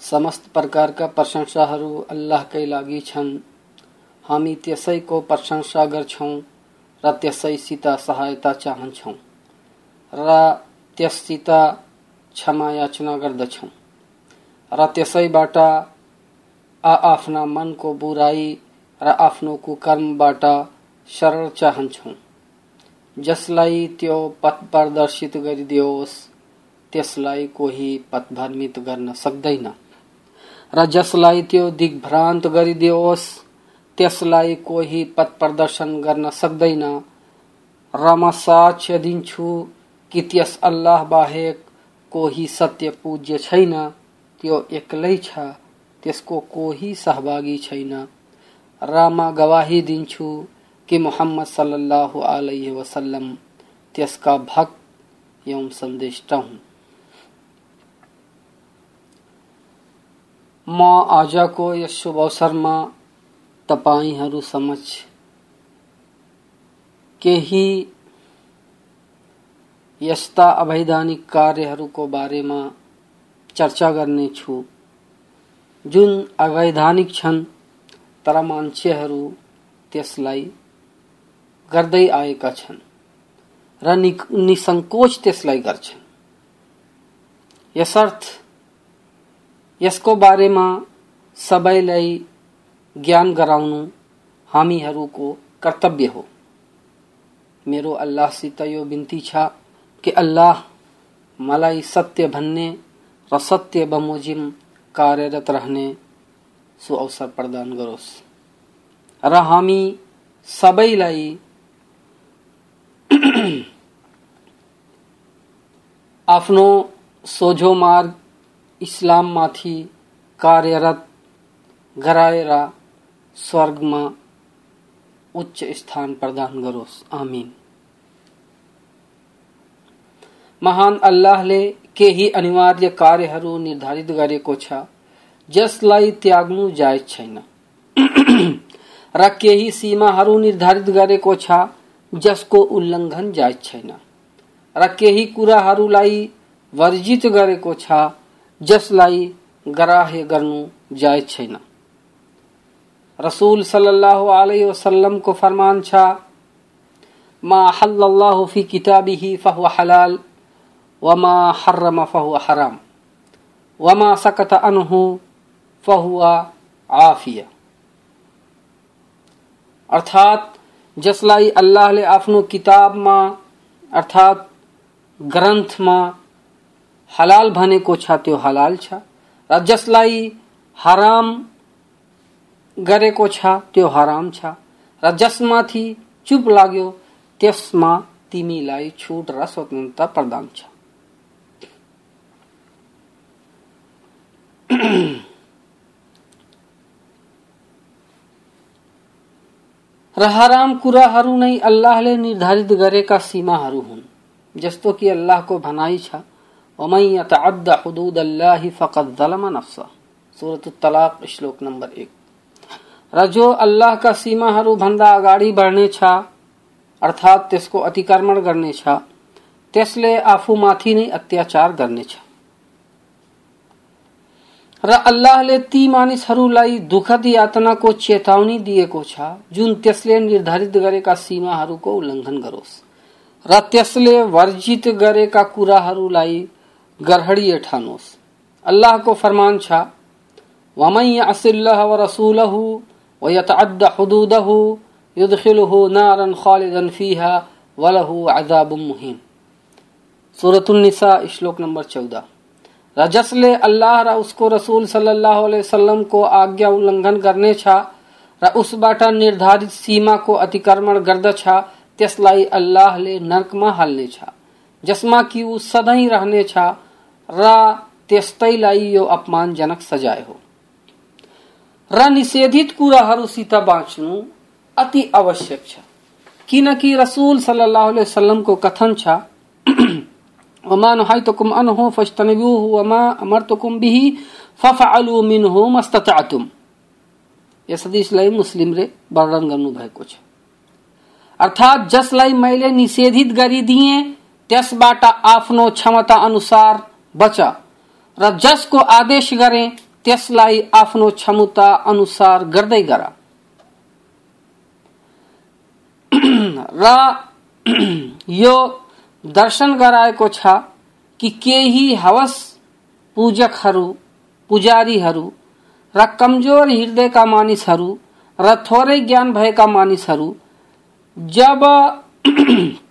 समस्त प्रकारका प्रशंसाहरू अल्लाहकै लागि छन्। हामी त्यसैको प्रशंसा गर्छौँ र त्यसैसित सहायता चाहन्छौँ र त्यससित क्षमा याचना गर्दछौँ र त्यसैबाट आफ्ना मनको बुराई र आफ्नो कुकर्मबाट शरण चाहन्छौँ। जसलाई त्यो पथ प्रदर्शित गरिदियोस् त्यसलाई कोही पथभ्रमित गर्न सक्दैन। र जसलाई त्यो दिग्भ्रान्त गरिदियोस् त्यसलाई कोही पथ प्रदर्शन गर्न सक्दैन। र म साक्ष्य दिन्छु कि त्यस अल्लाह बाहेक कोही सत्य पूज्य छैन। त्यो एक्लै छ, त्यसको कोही सहभागी छैन। र म गवाही दिन्छु कि मोहम्मद सल्लल्लाहु अलैहि वसल्लम, त्यसका भक्त एवं संदेष्टा हुन्। म आजको यस शुभ अवसरमा तपाईँहरू समक्ष केही यस्ता अवैधानिक कार्यहरूको बारेमा चर्चा गर्नेछु। जुन अवैधानिक छन् तर मान्छेहरू त्यसलाई गर्दै आएका छन् र निसङ्कोच त्यसलाई गर्छन्। यसर्थ यसको बारेमा सबैलाई ज्ञान गराउनु हामीहरूको कर्तव्य हो। मेरो अल्लाहसित यो बिन्ती छ कि अल्लाह मलाई सत्य भन्ने र सत्य बमोजिम कार्यरत रहने सो अवसर प्रदान गरोस्। र हामी सबैलाई आफ्नो सोझो मार्ग इस्लाममाथि कार्यरत गराएर स्वर्गमा उच्च स्थान प्रदान गरोस्। आमीन। महान अल्लाहले केही अनिवार्य कार्यहरू निर्धारित गरेको छ, जसलाई त्याग्नु जायज़ छैन। र केही निर्धारित गरेको छ, जसको जायज़ छैन। र वर्जित गरेको जसलाई ग्राह्य गर्नु जायज़ छैन। रसूल सल्लल्लाहु अलैहि वसल्लम को फरमान छ, मा हल्लल्लाहु फ़ी किताबिही फहुव हलाल, वमा हर्रम फहुव हराम, वमा सकत अनहु फहुव आफिया। अर्थात जसलाई अल्लाहले आफ्नो किताबमा अर्थात ग्रन्थमा हलाल भनेको छ त्यो हलाल छ। र जसलाई हराम गरेको छ त्यो हराम छ। र जसमाथि चुप लाग्यो त्यसमा तिमीलाई छुट र स्वतन्त्रता प्रदान छ। र हराम कुराहरू नै अल्लाहले निर्धारित गरेका सीमाहरू हुन्, जस्तो कि अल्लाहको भनाइ छ। वमन यतअद्द हुदूद अल्लाह फकद ज़लम नफ्सा सूरत तलाक श्लोक नंबर एक। र जो अल्लाहका सीमाहरू भन्दा अगाडि बढ्ने छ, अर्थात् त्यसको अतिक्रमण गर्ने छ। त्यसले आफूमाथि नै अत्याचार गर्नेछ र अल्लाहले ती मानिसहरूलाई दुःखद यातनाको चेतावनी दिएको छ, जुन त्यसले निर्धारित गरेका सीमाहरूको उल्लङ्घन गरोस् र त्यसले वर्जित गरेका कुराहरूलाई गरहड़िए ठानोस अल्लाह को फरमान छा, वमन यसल्लाह व रसूलहु व यतअद्द हुदूदहु युदखिलहु नारन खालिदन फीहा वलहु अजाबुम मुहीन। सूरतुन निसा, श्लोक नंबर 14 रजसले अल्लाह र उसको रसूल सल्लल्लाहु अलैहि वसल्लम को आज्ञा उल्लंघन गर्ने छ, र उसबाट निर्धारित सीमा को अतिक्रमण गर्दछ त्यसलाई अल्लाहले नर्कमा हाल्नेछ जसमा कि ऊ सधैँ रहनेछ र त्यस्तैलाई यो अपमानजनक सजाय हो। र निषेधित कुराहरूसित बाँच्नु अति आवश्यक छ। किनकि रसूल सल्लल्लाहु अलैहि वसल्लम को कथन छ, वमा फज्तनिबुहु वमा बिही फफअलु मिनहु मस्ततअतुम। वर्णन गर्नुभएको छ। अर्थात मैले निषेधित गरिदिए, त्यसबाट आफ्नो क्षमता अनुसार बच। र जसको आदेश गरे त्यसलाई आफ्नो क्षमता अनुसार गर्दै गर। र, यो दर्शन गराएको छ कि केही हवस पूजकहरू, पुजारीहरू र कमज़ोर हृदयका मानिसहरू र थोरै ज्ञान भएका मानिसहरू जब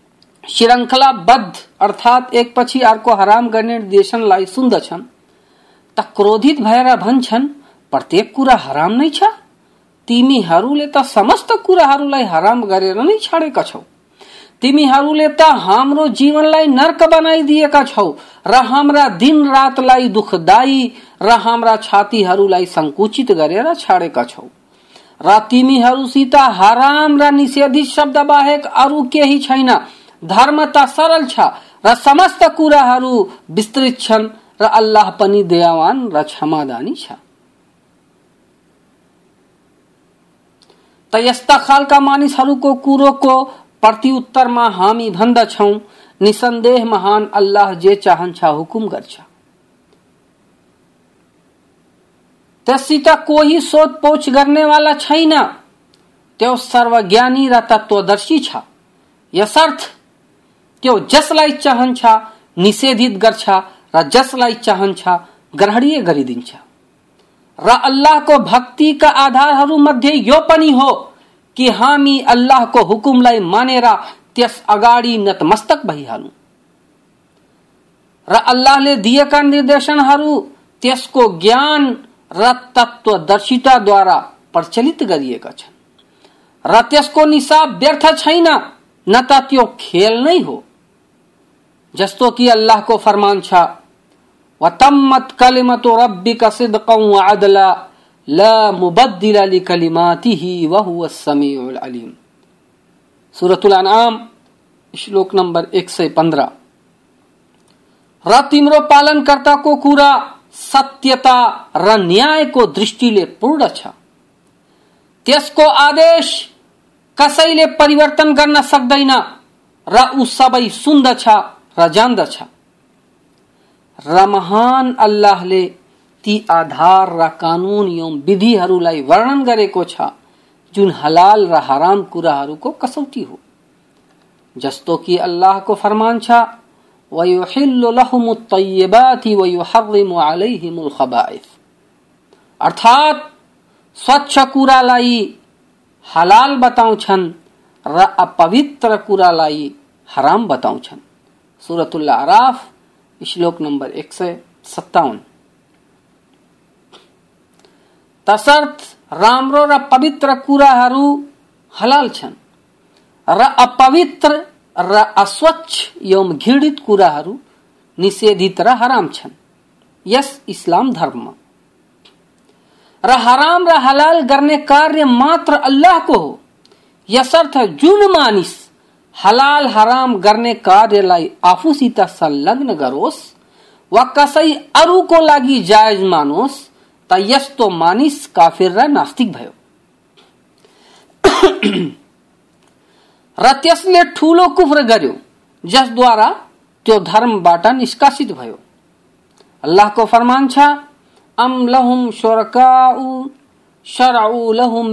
श्रृङ्खलाबद्ध अर्थात् एकपछि अर्को हराम गर्ने निर्देशनलाई सुन्दछन् त क्रोधित भएर भन्छन् प्रत्येक कुरा हराम नै छ। तिमीहरूले त समस्त कुराहरूलाई हराम गरेर नै छाडेका छौ। तिमीहरूले त हाम्रो जीवनलाई नर्क बनाइदिएका छौ। र हाम्रा दिन रातलाई दुखदायी, र हाम्रा छातीहरूलाई संकुचित गरेर छाडेका छौ। र तिमीहरूसित हराम र निषेधित शब्द बाहेक अरू केही छैन। धर्म त सरल छ। र समस्त कुराहरू विस्तृत छन्। र अल्लाह पनि दयावान र क्षमादानी छ। त यस्ता खालका मानिसहरूको कुरोको प्रत्युत्तरमा हामी भन्दछौ। निसन्देह महान अल्लाह जे चाहन्छ हुकुम गर्छ। त्यससित कोही सोधपोछ गर्नेवाला छैन। त्यो सर्वज्ञानी र तत्वदर्शी छ। यसर्थ त्यो जसलाई चाहन्छ निषेधित गर्छ र जसलाई चाहन्छ ग्रहणीय गरिदिन्छ र अल्लाहको भक्तिका आधारहरू मध्ये यो पनि हो, कि हामी अल्लाहको हुकुमलाई मानेर त्यस अगाडि नतमस्तक भइहालौँ र अल्लाहले दिएका निर्देशनहरू त्यसको ज्ञान र तत्वदर्शिताद्वारा प्रचलित गरिएका छन्। र त्यसको निसाब व्यर्थ छैन, न त त्यो खेल नै हो। जस्तो कि अल्लाह को फरमान छ। वतम्मत कलिमतु रब्बिका सिदक़न व अदला, ला मुबद्दिल लिकलिमातिही व हुव समीउल अलीम। सूरतुल अनआम श्लोक नंबर 115 र तिम्रो पालनकर्ताको कुरा सत्यता र न्यायको दृष्टिले पूर्ण छ। त्यसको आदेश कसैले परिवर्तन गर्न सक्दैन र ऊ सबै सुन्दछ र जान्दछ र महान अल्लाहले ती आधार र कानून एवं विधिहरूलाई वर्णन गरेको छ, जुन हलाल र हराम कुराहरूको कसौटी हो। जस्तो कि अल्लाहको फरमान छ, वयुहिल्लु लहुमु तय्यबाति वयुहर्रिमु अलैहिमुल खबाइथ अर्थात, स्वच्छ कुरालाई हलाल बताउँछन्, र अपवित्र कुरालाई हराम बताउँछन्। सूरतुल्ला आराफ श्लोक नंबर एक सय सत्ताउन्न तसर्थ राम्रो र पवित्र कुराहरू हलाल छन्। र अपवित्र र अस्वच्छ एवं घृणित कुराहरू निषेधित र हराम छन्। यस इस्लाम धर्म। र हराम र हलाल गर्ने कार्य मात्र अल्लाहको हो। यसर्थ जुन मानिस हलाल हराम गर्ने कार्यलाई आफूसित संलग्न गरोस् वा कसै अरूको लागि जायज मानोस् त यस्तो मानिस काफिर र नास्तिक भयो र त्यसले ठूलो कुफ्र गर्यो जसद्वारा त्यो धर्मबाट निष्कासित भयो अल्लाहको फरमान छ अम लहुम शुरकाउ शरउ लहुम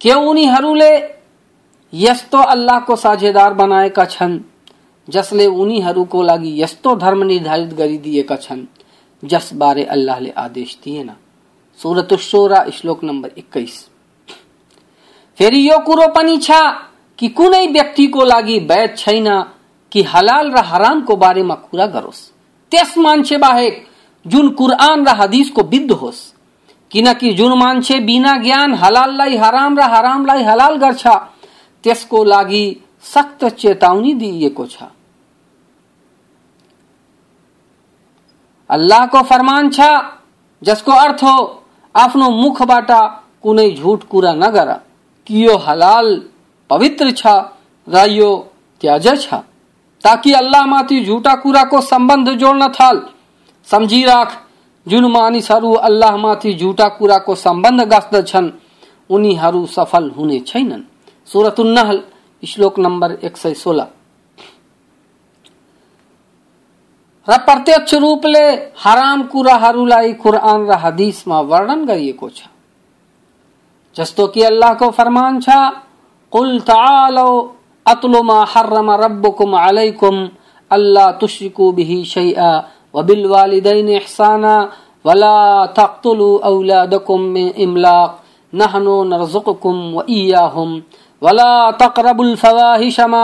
के उनीहरूले यस्तो अल्लाहको साझेदार बनाएका छन्, जसले उनीहरूको लागि यस्तो धर्म निर्धारित गरिदिएका छन् जसबारे अल्लाहले आदेश दिएन। सुरत सोरा श्लोक नम्बर एक्काइस। फेरि यो कुरो पनि छ कि कुनै व्यक्तिको लागि वैध छैन कि हलाल र हरामको बारेमा कुरा गरोस्। त्यस मान्छे बाहेक जुन कुरआन र हदिसको विद्ध होस् किनकि जुन मान्छे बिना ज्ञान हलाललाई हराम र हरामलाई हलाल गर्छ, त्यसको लागि सख्त चेतावनी दिइएको छ। अल्लाहको फरमान छ, जसको अर्थ हो आफ्नो मुखबाट कुनै झुट कुरा नगर। कि यो हलाल पवित्र छ र यो त्याज छ। ताकि अल्लाह माथि झुटा कुराको सम्बन्ध जोड्न थाल। सम्झिराख जुन मानिसहरू अल्लाह माथि झुटा कुराको सम्बन्ध गाँच्दछन् उनीहरू सफल हुने छैनन्। सुरतुन्नहल श्लोक नम्बर एक सय सोह्र। र प्रत्यक्ष रूपले हराम कुराहरूलाई कुरान र हदिसमा वर्णन गरिएको छ। जस्तो कि अल्लाहको फरमान छ, कुल तालो अतलु मा हर्रम रब्बुकुम अलैकुम अल्ला तुश्रिकु बिही वबिल वालिदैन इहसाना वला तक्तुलु औलादकुम मिन इमलाक नहनु नरजुकुकुम व इयाहुम वला तकरबुल फवाहिश मा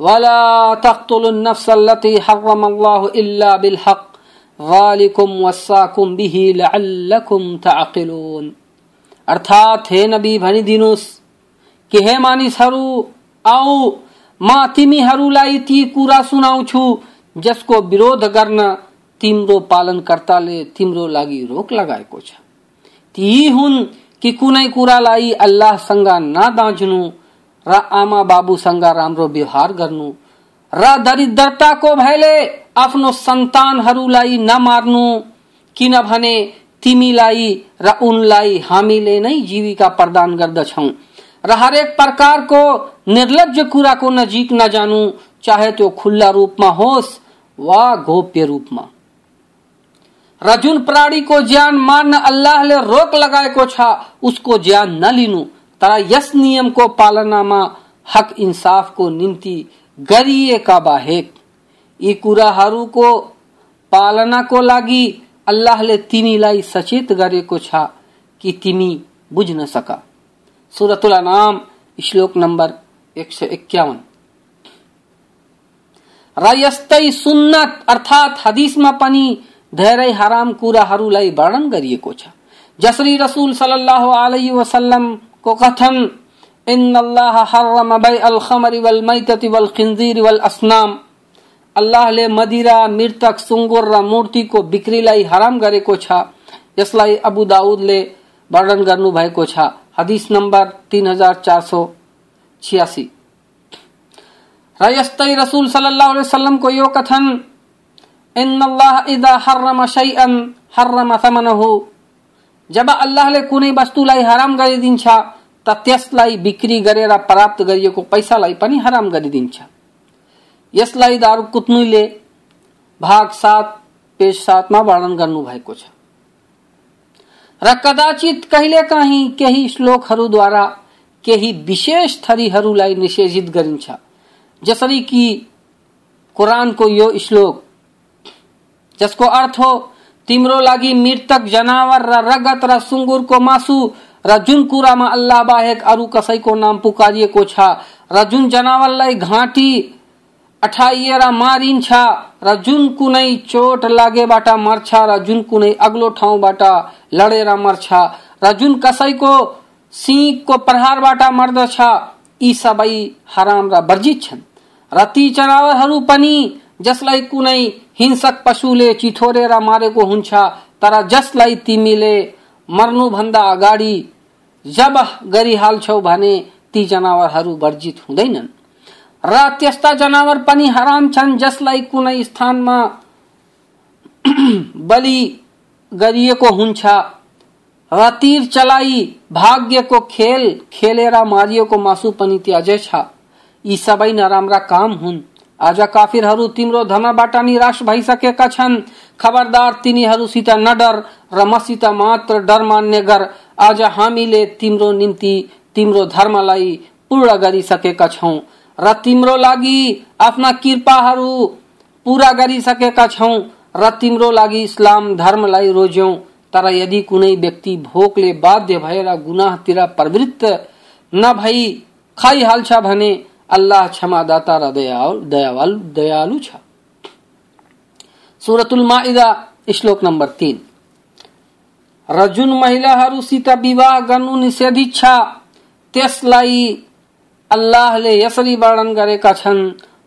वला तख्तुलुन नफ्स अल्लती हर्रम अल्लाह इल्ला बिल हक ज़ालिकुम वस्साकुम बिही लअल्लकुम तअकिलून अर्थात हे नबी भनिदिनुस् कि हे मानिसहरू आऊ म तिमीहरूलाई ती कुरा सुनाउँछु जसको विरोध गर्न तिम्रो पालनकर्ताले तिम्रो लागि रोक लगाएको छ। ती हुन् कि कुनै कुरालाई अल्लाहसँग नदाँच्नु र आमा बाबुसँग राम्रो व्यवहार गर्नु र दरिद्रताको भयले आफ्नो सन्तानहरूलाई नमार्नु किनभने तिमीलाई र उनलाई हामीले नै जीविका प्रदान गर्दछौ र हरेक प्रकारको निर्लज कुराको नजिक नजानु, चाहे त्यो खुल्ला रूपमा होस् वा गोप्य रूपमा। र जुन प्राणीको ज्यान मार्न अल्लाहले रोक लगाएको छ, उसको ज्ञान न नलिनु तर यस नियमको पालनामा, हक इन्साफको निम्ति गरिएका बाहेक। यी कुराहरूको पालनाको लागि अल्लाहले तिमीलाई सचेत गरेको छ, कि तिमी बुझ्न सका। सुरतुल नाम श्लोक नंबर एक सौ एक्काउन्न र सुन्नत अर्थात् हदिसमा पनि धेरै हराम कुराहरूलाई वर्णन गरिएको छ। जसरी रसूल सल्लल्लाहु अलैहि कथन अल्लाहले मदिरा, मृतक, सुँगुर र मूर्तिको बिक्रीलाई हराम गरेको छ। यसलाई अबु दाउदले वर्णन गर्नु भएको छ। हदिस नम्बर हज़ार चार सौ छियासी। र यस्तै रसूल सल्लल्लाहु अलैहि वसल्लमको यो कथन इन अल्लाह इदा हर्रम शैअन हर्रम समनहु जब अल्लाहले कुनै वस्तुलाई हराम गरिदिन्छ त त्यसलाई बिक्री गरेर प्राप्त गरिएको पैसालाई पनि हराम गरिदिन्छ। यसलाई दारु कुत्नुले भाग सात, पेज सातमा वर्णन गर्नु भएको छ। र कदाचित कहिले काहीँ केही श्लोकहरूद्वारा केही विशेष थरीहरूलाई निषेधित गरिन्छ। जसरी कि कुरानको यो श्लोक, जसको अर्थ हो, तिम्रो लागि मृतक जनावर र रगत र सुँगुरको मासु र जुन कुरामा अल्लाह बाहेक अरु अरू कसैको नाम पुकारिएको छ र जुन जनावरलाई घाँटी अठाइएर मारिन्छ र जुन कुनै चोट लागेबाट मर्छ र जुन कुनै अग्लो ठाउँबाट लडेर मर्छ र जुन कसैको सिंहको प्रहारबाट मर्दछ, यी सबै हराम र वर्जित छन्। र ती जनावरहरू पनि, जसलाई कुनै हिंसक पशुले चिथोरेर मारेको हुन्छ, तर जसलाई तिमीले मर्नुभन्दा अगाडि जब गरिहाल्छौ भने ती जनावरहरू वर्जित हुँदैनन्। र त्यस्ता जनावर पनि हराम छन्, जसलाई कुनै स्थानमा बलि गरिएको हुन्छ। र तीर चलाई भाग्यको खेल खेलेर मारिएको मासु पनि त्याजे छ। यी सबै नराम्रा काम हुन्। आज काफिरहरू तिम्रो धर्मबाट निराश भइसकेका छन्। खबरदार तिनीहरूसित नडर र मसित मात्र डर मान्ने गर। आज हामीले तिम्रो निम्ति तिम्रो धर्मलाई पूर्ण गरिसकेका छौँ र तिम्रो लागि आफ्ना कृपाहरू पूरा गरिसकेका छौँ र तिम्रो लागि इस्लाम धर्मलाई रोज्यौं। तर यदि कुनै व्यक्ति भोकले बाध्य भएर गुनाहतिर प्रवृत्त नभई खाइहाल्छ भने अल्लाह क्षमादाता र दयालु दयालु दयालु छ सुरतुल माइदा श्लोक नम्बर तीन र जुन महिलाहरूसित विवाह गर्नु निषेधित छ त्यसलाई अल्लाहले यसरी वर्णन गरेका छन्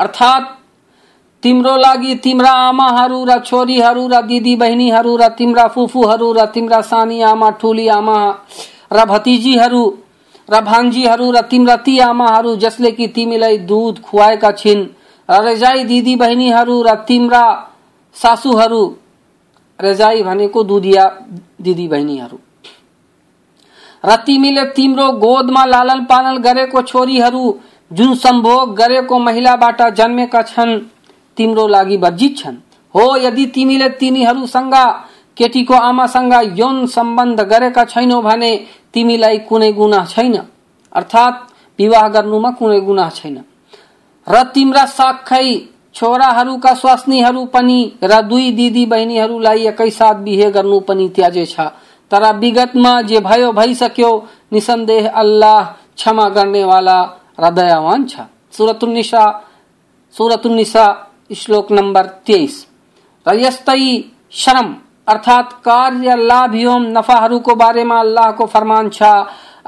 अर्थात तिम्रो लागि तिम्रा आमाहरू र छोरीहरू र दिदी बहिनीहरू र तिम्रा फुफूहरू र तिम्रा सानी आमा ठुली आमा र भतिजीहरू, र भान्जीहरू र तिम्रा ती आमाहरू जसले कि तिमीलाई दुध खुवाएका छिन् रेजाई दिदी बहिनीहरू र तिम्रा सासूहरू, रेजाई भनेको दुधिया दिदी बहिनीहरू र तिमीले तिम्रो गोदमा लालन पालन गरेको छोरीहरू, जुन सम्भोग गरेको महिलाबाट जन्मेका छन् तिम्रो लागि वर्जित हो, यदि तिमीले तिनीहरूसँग केटीको आमासँग यौन सम्बन्ध गरेका छैनौ भने तिमीलाई कुनै गुना छैन। अर्थात् विवाह गर्नुमा कुनै गुना छैन। र तिम्रा साखै छोराहरूका स्वास्नीहरू पनि र दुई दिदी बहिनीहरूलाई एकैसाथ बिहे गर्नु पनि त्याजे छ। तर विगतमा जे भयो, भइसक्यो, निसन्देह अल्लाह क्षमा गर्नेवाला र दयावान छ। सुरतुन्निसा सुरतुन्निसा श्लोक नंबर तेईस र यस्तै शर्म अर्थात कार्य लाभ एवं नफाहरूको बारेमा अल्लाहको फरमान छ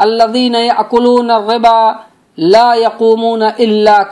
अल्लदीन यअकुलून रिबा ला यकूमून इल्ला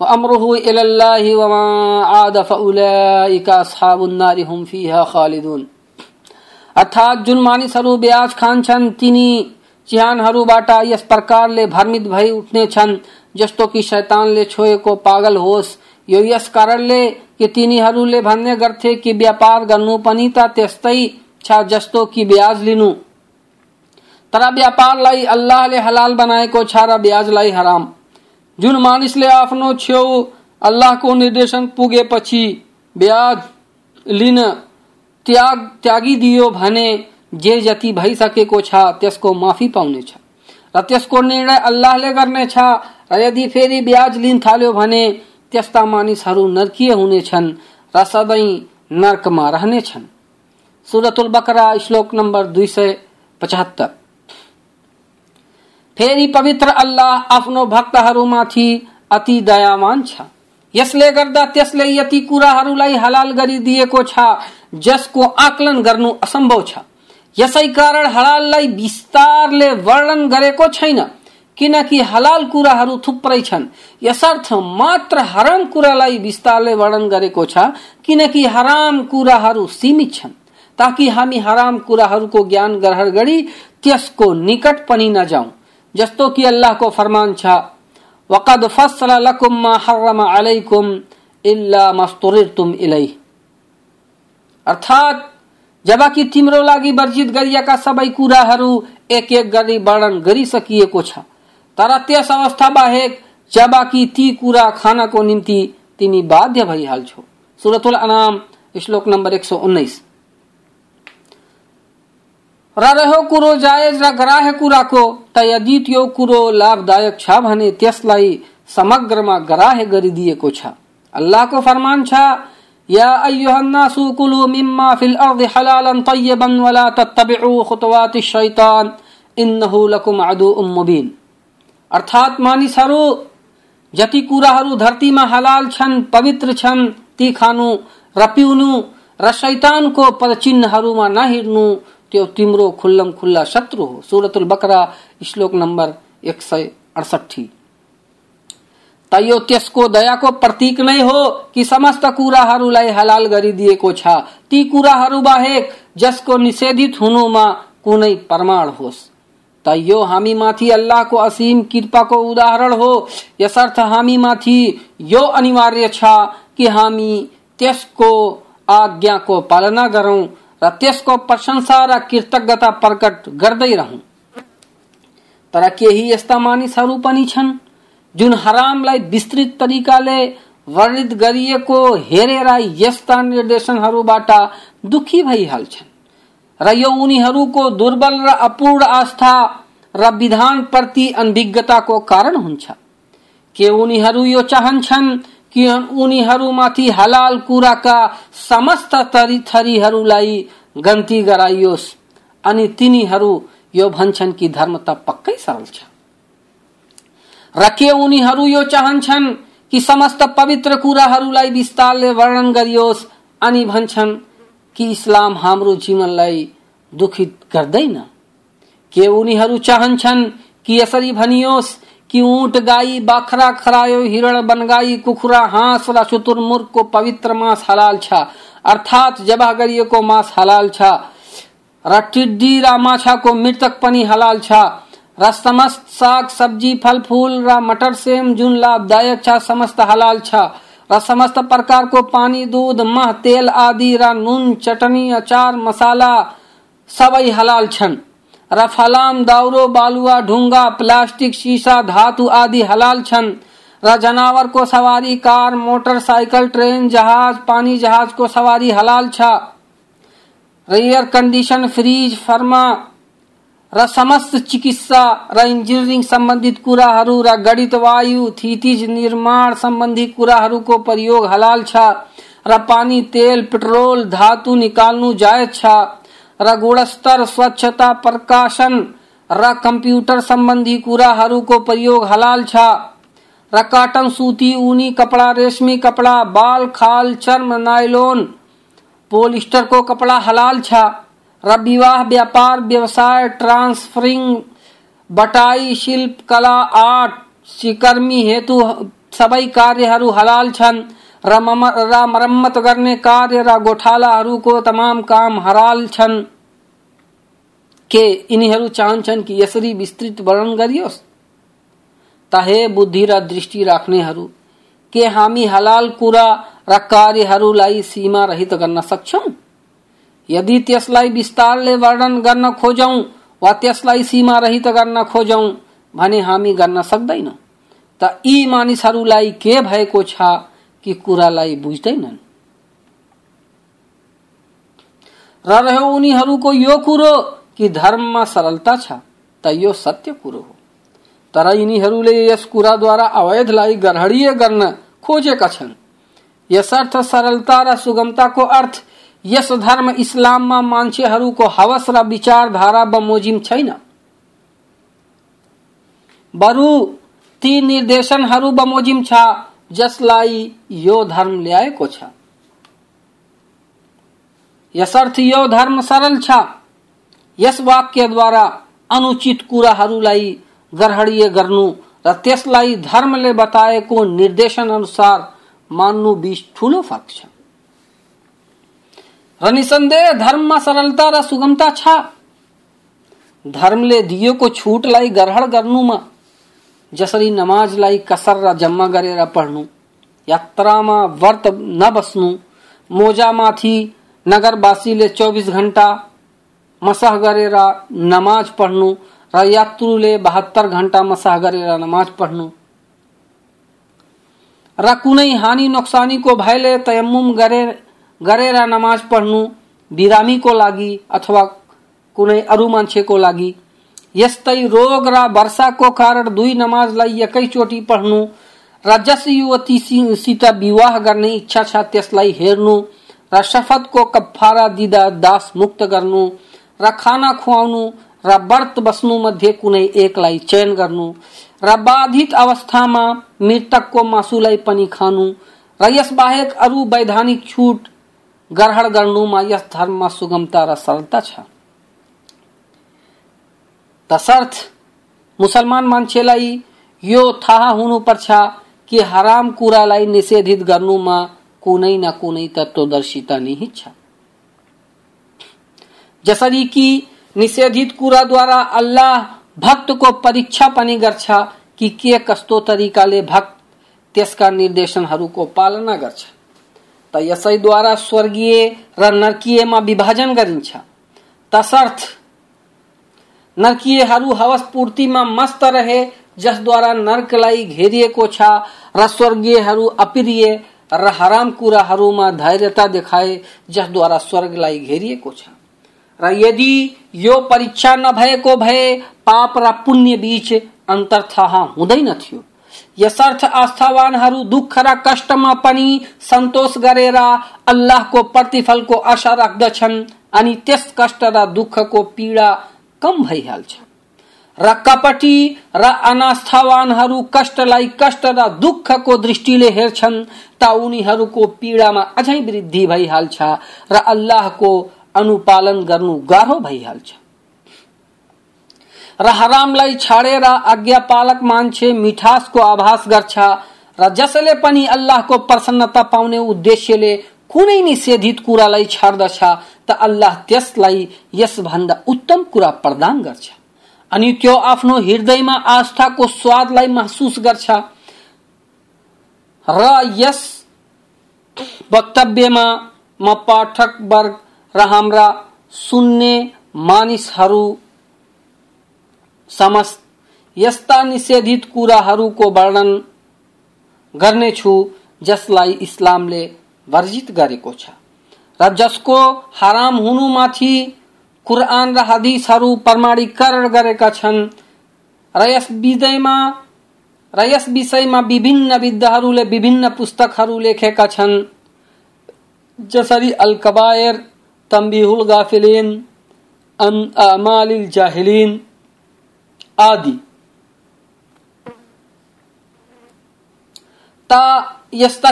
वमरहू वमा आद फ़लाकाबुन्नार हम फ़ीहा खालिदून अर्थात जुनमानी सरु ब्याज खान छन, तिनी चिहानहरू बाटा यस प्रकारले भ्रमित भई उठ्ने छन्, जस्तो कि शैतानले छोएको पागल होस्। यो यस कारणले कि तिनीहरूले भन्ने गर्थे कि व्यापार गर्नु पनि त त्यस्तै छ जस्तो कि ब्याज लिनु। तर व्यापारलाई अल्लाहले हलाल बनाएको छ र ब्याजलाई हराम। जुन मानिसले आफ्नो छेउ अल्लाहको निर्देशन पुगेपछि ब्याज लिन त्याग, त्यागिदियो भने जे जति भइसकेको छ, त्यसको माफ़ी पाउनेछ। र त्यसको निर्णय अल्लाहले गर्नेछ। र यदि फेरि ब्याज लिन थाल्यो भने, त्यस्ता मानिसहरू नर्कीय हुनेछन् र सधैँ नर्कमा रहनेछन्। सुरतुल बकरा, श्लोक नम्बर दुई सय पचहत्तर। फेरि पवित्र अल्लाह आफ्नो भक्तहरूमाथि अति दयावान छ। यसले गर्दा त्यसले यति कुराहरूलाई हलाल गरिदिएको छ, जसको आकलन गर्नु असम्भव छ। यसै कारण हलाललाई विस्तारले वर्णन गरेको छैन, किनकि हलाल कुराहरू थुप्रै छन्। यसर्थ मात्र हराम कुरालाई विस्तारले वर्णन गरेको छ, किनकि हराम कुराहरू सीमित छन्। ताकि हामी हराम कुराहरूको ज्ञान ग्रहण गरी त्यसको निकट पनि नजाउँ। जस्तो कि अल्लाह को फरमान छ, वक़द फस्सल लकुम मा हर्रम अलैकुम इल्ला मस्तुरिरतुम इलै अर्थात जबकि तिम्रो लागि वर्जित गरिएका सबै कुराहरू एक एक गरी वर्णन गरिसकिएको छ। तर त्यस अवस्था बाहेक जबकि ती कुरा खानको निम्ति तिमी बाध्य भइहाल्छौ। सुरतुल अनाम, श्लोक नम्बर एक सौ उन्नाइस। र रह्यो कुरो जायज़ र ग्राह्य कुराको त यदि त्यो कुरो लाभदायक छ भने त्यसलाई समग्रमा ग्राह्य गरिदिएको छ। अल्लाहको फरमान छ जति कुराहरू धरतीमा हलाल छन्, पवित्र छन्, ती खानु र पिउनु र शैतानको पदचिन्हहरूमा नहिर्नु त्यो तिम्रो खुल्लम खुल्ला शत्रु हो। सुरतुल बकरा, श्लोक नंबर एक सय अडसठी। त यो त्यसको दयाको प्रतीक नै हो कि समस्त कुराहरूलाई हलाल गरिदिएको छ। ती कुराहरू बाहेक जसको निषेधित हुनुमा कुनै प्रमाण होस्। त यो हामी माथि अल्लाहको असीम कृपाको उदाहरण हो। यसर्थ हामी माथि यो अनिवार्य छ कि हामी त्यसको आज्ञाको पालना गरौं। र त्यसको प्रशंसा र कृतज्ञता प्रकट गर्दै रहँ। तर केही यस्ता मानिसहरू पनि छन्, जुन हरामलाई विस्तृत तरिकाले वर्णित गरिएको हेरेर यस्ता निर्देशनहरूबाट दुखी भइहाल्छन् र यो उनीहरूको दुर्बल र अपूर्ण आस्था र विधान प्रति अनभिज्ञताको कारण हुन्छ। के उनीहरू यो चाहन्छन् कि उनीहरूमाथि हलाल कुराका समस्त तरी थरीहरूलाई गन्ती गराइयोस्। अनि तिनीहरू यो भन्छन् कि धर्म त पक्कै सरल छ। र के उनीहरू यो चाहन्छन् कि समस्त पवित्र कुराहरूलाई विस्तारले वर्णन गरियोस्? अनि भन्छन् कि इस्लाम हाम्रो जीवनलाई दुखित गर्दैन। के उनीहरू चाहन्छन् कि यसरी भनियोस् कि ऊँट गाई, बाख्रा खरायो, हिरण बनगाई, कुखुरा हाँस र शुतुरमुर्ग को पवित्र मांस हलाल छ। अर्थात जबह गरिएको मांस हलाल छ। र र माछाको मृतक पनि हलाल छ। र समस्त साग, सब्ज़ी, फल, फूल, र मटर, सेम, जुन लाभदायक छ, समस्त हलाल छ। र समस्त प्रकारको पानी, दूध, मह, तेल आदि, र नुन, चटनी, अचार, मसाला सबै हलाल छन्। र फलाम दाउरो बालुवा ढुङ्गा प्लास्टिक, शीशा, धातु आदि हलाल छन्। र जनावर को सवारी, कार मोटरसाइकल ट्रेन, जहाज़, पानी जहाज़ को सवारी हलाल छ। एयर कंडीशन, फ्रिज, फर्मा, र समस्त चिकित्सा, र इन्जिनियरिङ सम्बन्धित कुराहरू, र गणित, वायु, थितिज निर्माण सम्बन्धी कुराहरूको प्रयोग हलाल छ। र पानी, तेल, पेट्रोल, धातु निकाल्नु जायज़ छ। र गुणस्तर स्वच्छता प्रकाशन। र कंप्यूटर कम्प्युटर सम्बन्धी कुराहरूको प्रयोग हलाल छ। र काटन सूती, ऊनी कपड़ा, रेशमी कपड़ा, बाल, खाल, चर्म, नायलोन, पोलिस्टर को कपड़ा हलाल छ। र विवाह, व्यापार, व्यवसाय, ट्रांसफरिंग, बटाई, शिल्प, कला, आर्ट सिकर्मी हेतु सबै कार्यहरू हलाल छन्। मरम्मत गर्ने कार्य र गोठालाहरूको तमाम काम हराल छन्। के यिनीहरू चाहन्छन् कि यसरी विस्तृत वर्णन गरियोस्? तहे बुद्धि र दृष्टि राख्नेहरू, के हामी हलाल कुरा र कार्यहरूलाई सीमा रहित गर्न सक्छौं? यदि त्यसलाई विस्तारले वर्णन गर्न खोजौं वा त्यसलाई सीमा रहित गर्न खोजौं भने हामी गर्न सक्दैनौं। त यी मानिसहरूलाई के भएको छ? कि कुरालाई बुझ्दैनन्। र रह्यो उनीहरूको यो कुरो कि धर्ममा सरलता छ, त यो सत्य कुरो हो। तर यिनीहरूले यस कुराद्वारा अवैधलाई ग्रहणीय गर्न खोजेका छन्। यसर्थ सरलता र सुगमताको अर्थ, यस धर्म इस्लाममा मान्छेहरूको हवस र विचारधारा बमोजिम छैन। बरु ती निर्देशनहरू बमोजिम छ जसलाई यो धर्म ल्याएको छ। यसर्थ यो धर्म सरल छ। यस वाक्यद्वारा अनुचित कुराहरूलाई ग्रहणीय गर्नु र त्यसलाई धर्मले बताएको निर्देशन अनुसार मान्नु बीच ठूलो फरक छ। र निसन्देह धर्ममा सरलता र सुगमता छ। धर्मले दिएको छुटलाई ग्रहण गर्नुमा जसरी नमाजलाई कसर र जम्मा गरेर पढ्नु यात्रामा व्रत नबस्नु मोजामाथि नगरवासीले चौबिस घण्टा मसह गरेर नमाज़ पढ्नु, र यात्रुले बहत्तर घण्टा मसह गरेर नमाज़ पढ्नु। र कुनै हानि नोक्सानीको भयले तयम्मुम गरेर गरेर नमाज़ पढ्नु बिरामीको लागि अथवा कुनै अरू मान्छेको लागि यस्तै रोग र वर्षाको कारण दुई नमाजलाई एकैचोटि पढ्नु र जस युवतीसित विवाह गर्ने इच्छा छ त्यसलाई हेर्नु, र शपथको कफारा दिँदा दास मुक्त गर्नु, र खाना खुवाउनु, र व्रत बस्नु मध्ये कुनै एकलाई चयन गर्नु, र बाधित अवस्थामा मृतकको मासुलाई पनि खानु, र यस बाहेक अरू वैधानिक छुट ग्रहण गर्नुमा यस धर्ममा सुगमता र सरलता छ। तसर्थ मुसलमान मान्छेलाई यो थाहा हुनुपर्छ कि हराम कुरालाई निषेधित गर्नुमा कुनै न कुनै तत्वदर्शिता निहित छ। जसरी कि निषेधित कुराद्वारा अल्लाह भक्तको परीक्षा पनि गर्छ कि के कस्तो तरिकाले भक्त त्यसका निर्देशनहरूको पालना गर्छ। त यसैद्वारा स्वर्गीय र नर्कीयमा विभाजन गरिन्छ। तसर्थ नर्कीयहरू हवस पूर्तिमा मस्त रहे जसद्वारा नर्कलाई घेरिएको छ र स्वर्गीयहरू अप्रिय र हराम कुराहरूमा धैर्यता देखाए जसद्वारा स्वर्गलाई घेरिएको छ र यदि यो परीक्षा नभएको भए, पाप र पुण्य बीच अन्तर थाहा हुँदैन थियो यसर्थ आस्थावानहरू दुःख र कष्टमा पनि सन्तोष गरेर अल्लाहको प्रतिफलको आशा राख्दछन् अनि त्यस कष्ट र दुःखको पीडा कम भइहाल्छ र कपटी, र अनास्थावानहरू कष्टलाई कष्ट र दुःखको दृष्टिले हेर्छन्, त उनीहरूको पीडामा अझै वृद्धि भइहाल्छ र अल्लाहको अनुपालन गर्नु गाह्रो भइहाल्छ र हरामलाई छाडेर आज्ञापालक मान्छे मिठासको आभास गर्छ, र जसले पनि अल्लाहको प्रसन्नता पाउने उद्देश्यले कुनै निषेधित कुरालाई छाड्दछ त अल्लाह त्यसलाई यसभन्दा उत्तम कुरा प्रदान गर्छ। अनि त्यो आफ्नो हृदयमा आस्थाको स्वादलाई महसुस गर्छ। र यस वक्तव्यमा म पाठक वर्ग र हाम्रा सुन्ने मानिसहरू समस्त यस्ता निषेधित कुराहरूको वर्णन गर्नेछु जसलाई इस्लामले वर्जित गरेको छ। जसको हराम हुनुमाथि कुरान र हदिसहरू प्रमाणीकरण गरेका छन्। र यस विषयमा र यस विषयमा विभिन्न विद्धहरूले विभिन्न पुस्तकहरू लेखेका छन्। जसरी अल कबायर तम्बिहुल गाफिलिन अमालिल जाहिलिन आदि। ता यस्ता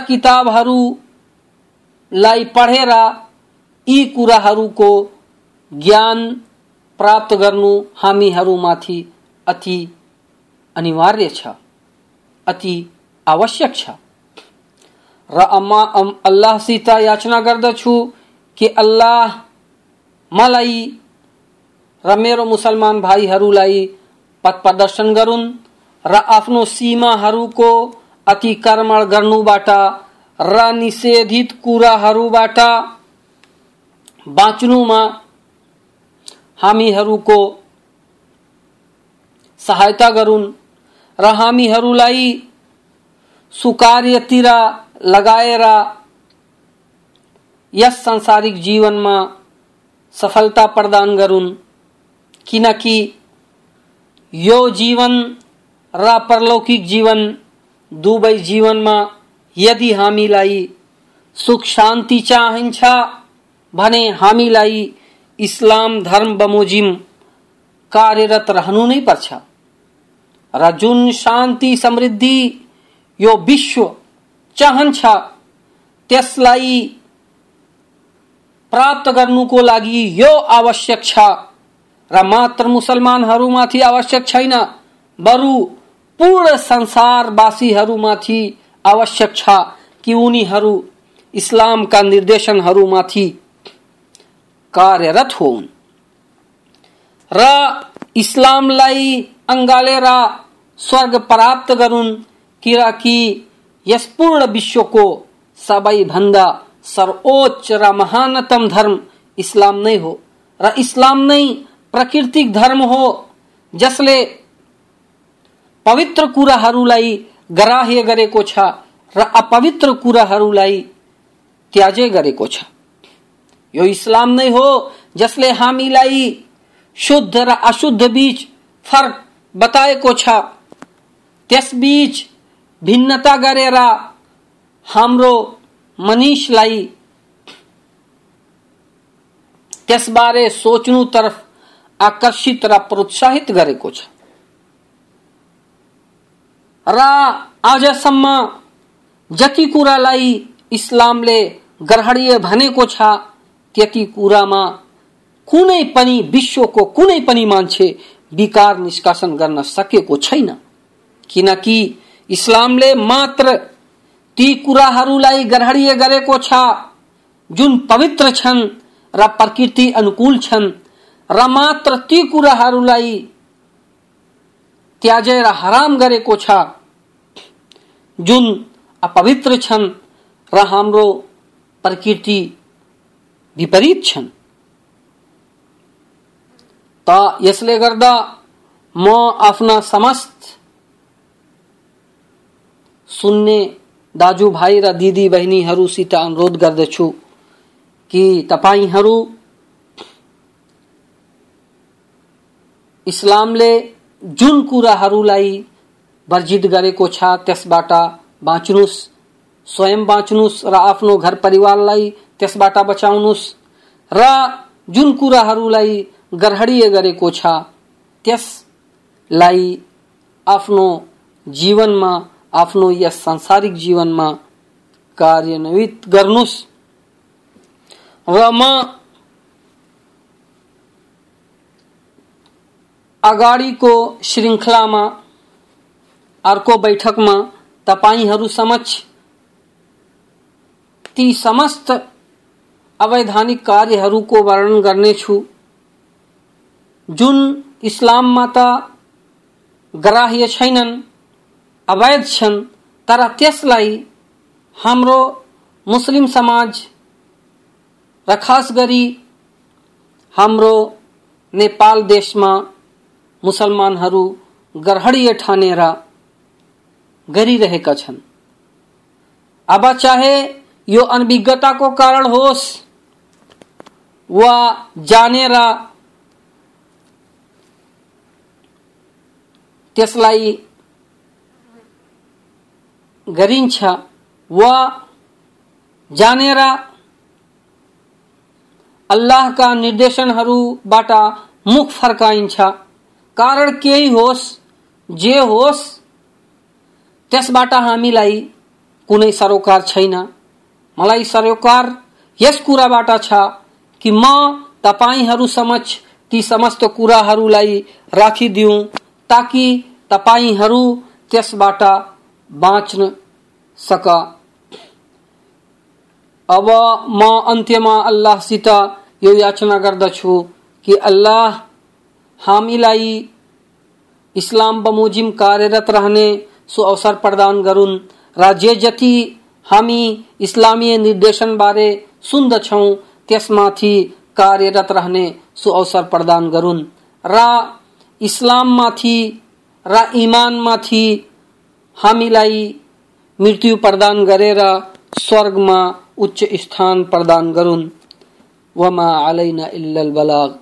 किताबहरूलाई पढेर यी कुराहरूको ज्ञान प्राप्त गर्नु हामीहरूमाथि अति अनिवार्य छ, अति आवश्यक छ। र अम्मा अल्लाहसित याचना गर्दछु कि अल्लाह मलाई र मेरो मुसलमान भाइहरूलाई पथ प्रदर्शन गरून् र आफ्नो सीमाहरूको अतिक्रमण गर्नुबाट र निषेधित कुराहरूबाट बाँच्नुमा हामीहरूको सहायता गरून् र हामीहरूलाई सुकार्यतिर लगाएर यस सांसारिक जीवनमा सफलता प्रदान गरून् किनकि यो जीवन, र परलौकिक जीवन दुवै जीवनमा यदि हामीलाई सुख शान्ति चाहिन्छ भने हामीलाई इस्लाम धर्म बमोजिम कार्यरत रहनु नै पर्छ। र जुन शान्ति समृद्धि यो विश्व चाहन्छ, त्यसलाई प्राप्त गर्नुको लागि यो आवश्यक छ। र मात्र मुसलमानहरूमाथि आवश्यक छैन, बरु पूर्ण संसारवासीहरूमाथि आवश्यक छ कि उनीहरू इस्लामका निर्देशनहरूमाथि कार्यरत हुन् र इस्लामलाई अङ्गालेर स्वर्ग प्राप्त गरून्, किनकि यस पूर्ण विश्वको सबैभन्दा सर्वोच्च र महानतम धर्म इस्लाम नै हो। र इस्लाम नै प्राकृतिक धर्म हो, जसले पवित्र कुराहरूलाई ग्राह्य गरेको छ, र अपवित्र कुराहरूलाई त्याजे गरेको छ। यो इस्लाम नै हो, जसले हामीलाई शुद्ध र अशुद्ध बीच फ़र्क बताएको छ। त्यसबीच भिन्नता गरेर हाम्रो मनिषलाई त्यसबारे सोच्नु तर्फ आकर्षित र प्रोत्साहित गरेको छ। र आजसम्म जति कुरालाई इस्लामले ग्रहणीय भनेको छ त्यति कुरामा कुनै पनि विश्वको कुनै पनि मान्छे विकार निष्कासन गर्न सकेको छैन। किनकि इस्लामले मात्र ती कुराहरूलाई ग्रहणीय गरेको छ, जुन पवित्र छन् र प्रकृति अनुकूल छन् र मात्र ती कुराहरूलाई त्याजेर हराम गरेको छ जुन अपवित्र छन्, र हाम्रो प्रकृति विपरीत छन्। त यसले गर्दा म आफ्ना समस्त सुन्ने दाजुभाइ र दिदी बहिनीहरूसित अनुरोध गर्दछु कि तपाईँहरू इस्लामले जुन कुराहरूलाई वर्जित गरेको छ त्यसबाट बाँच्नुस् स्वयं बाँच्नुस् र आफ्नो घर परिवारलाई त्यसबाट बचाउनुस् र जुन कुराहरूलाई ग्रहणीय गरेको छ त्यसलाई आफ्नो जीवनमा आफ्नो यस सांसारिक जीवनमा कार्यान्वित गर्नुस्। र म अगाडिको श्रृङ्खलामा अर्को बैठकमा तपाईँहरू समक्ष ती समस्त अवैधानिक कार्यहरूको वर्णन गर्नेछु जुन इस्लाममा त ग्राह्य छैनन्, अवैध छन्, तर त्यसलाई हाम्रो मुस्लिम समाज र खास गरी हाम्रो नेपाल देशमा मुसलमानहरू ग्रहणीय ठानेर गरिरहेका छन्। अब चाहे यो अनभिज्ञताको कारण होस् वा जानेर त्यसलाई गरिन्छ वा जानेर अल्लाहका निर्देशनहरूबाट मुख फर्काइन्छ। कारण केही होस् जे होस् त्यसबाट हामीलाई कुनै सरोकार छैन। मलाई सरोकार यस कुराबाट छ कि म तपाईँहरू समक्ष ती समस्त कुराहरूलाई राखिदिउँ ताकि तपाईँहरू त्यसबाट बाँच्न सक। अब म अन्त्यमा अल्लाहसित यो याचना गर्दछु कि अल्लाह हामीलाई। इस्लाम बमोजिम कार्यरत रहने सो अवसर प्रदान गरून्। र जे जति हामी इस्लामीय निर्देशन बारे सुन्दछौँ त्यसमाथि कार्यरत रहने सो अवसर प्रदान गरून्। र इस्लाममाथि र इमानमाथि हामीलाई मृत्यु प्रदान गरेर स्वर्गमा उच्च स्थान प्रदान गरून्। वमा अलैना इल्लल बलाग।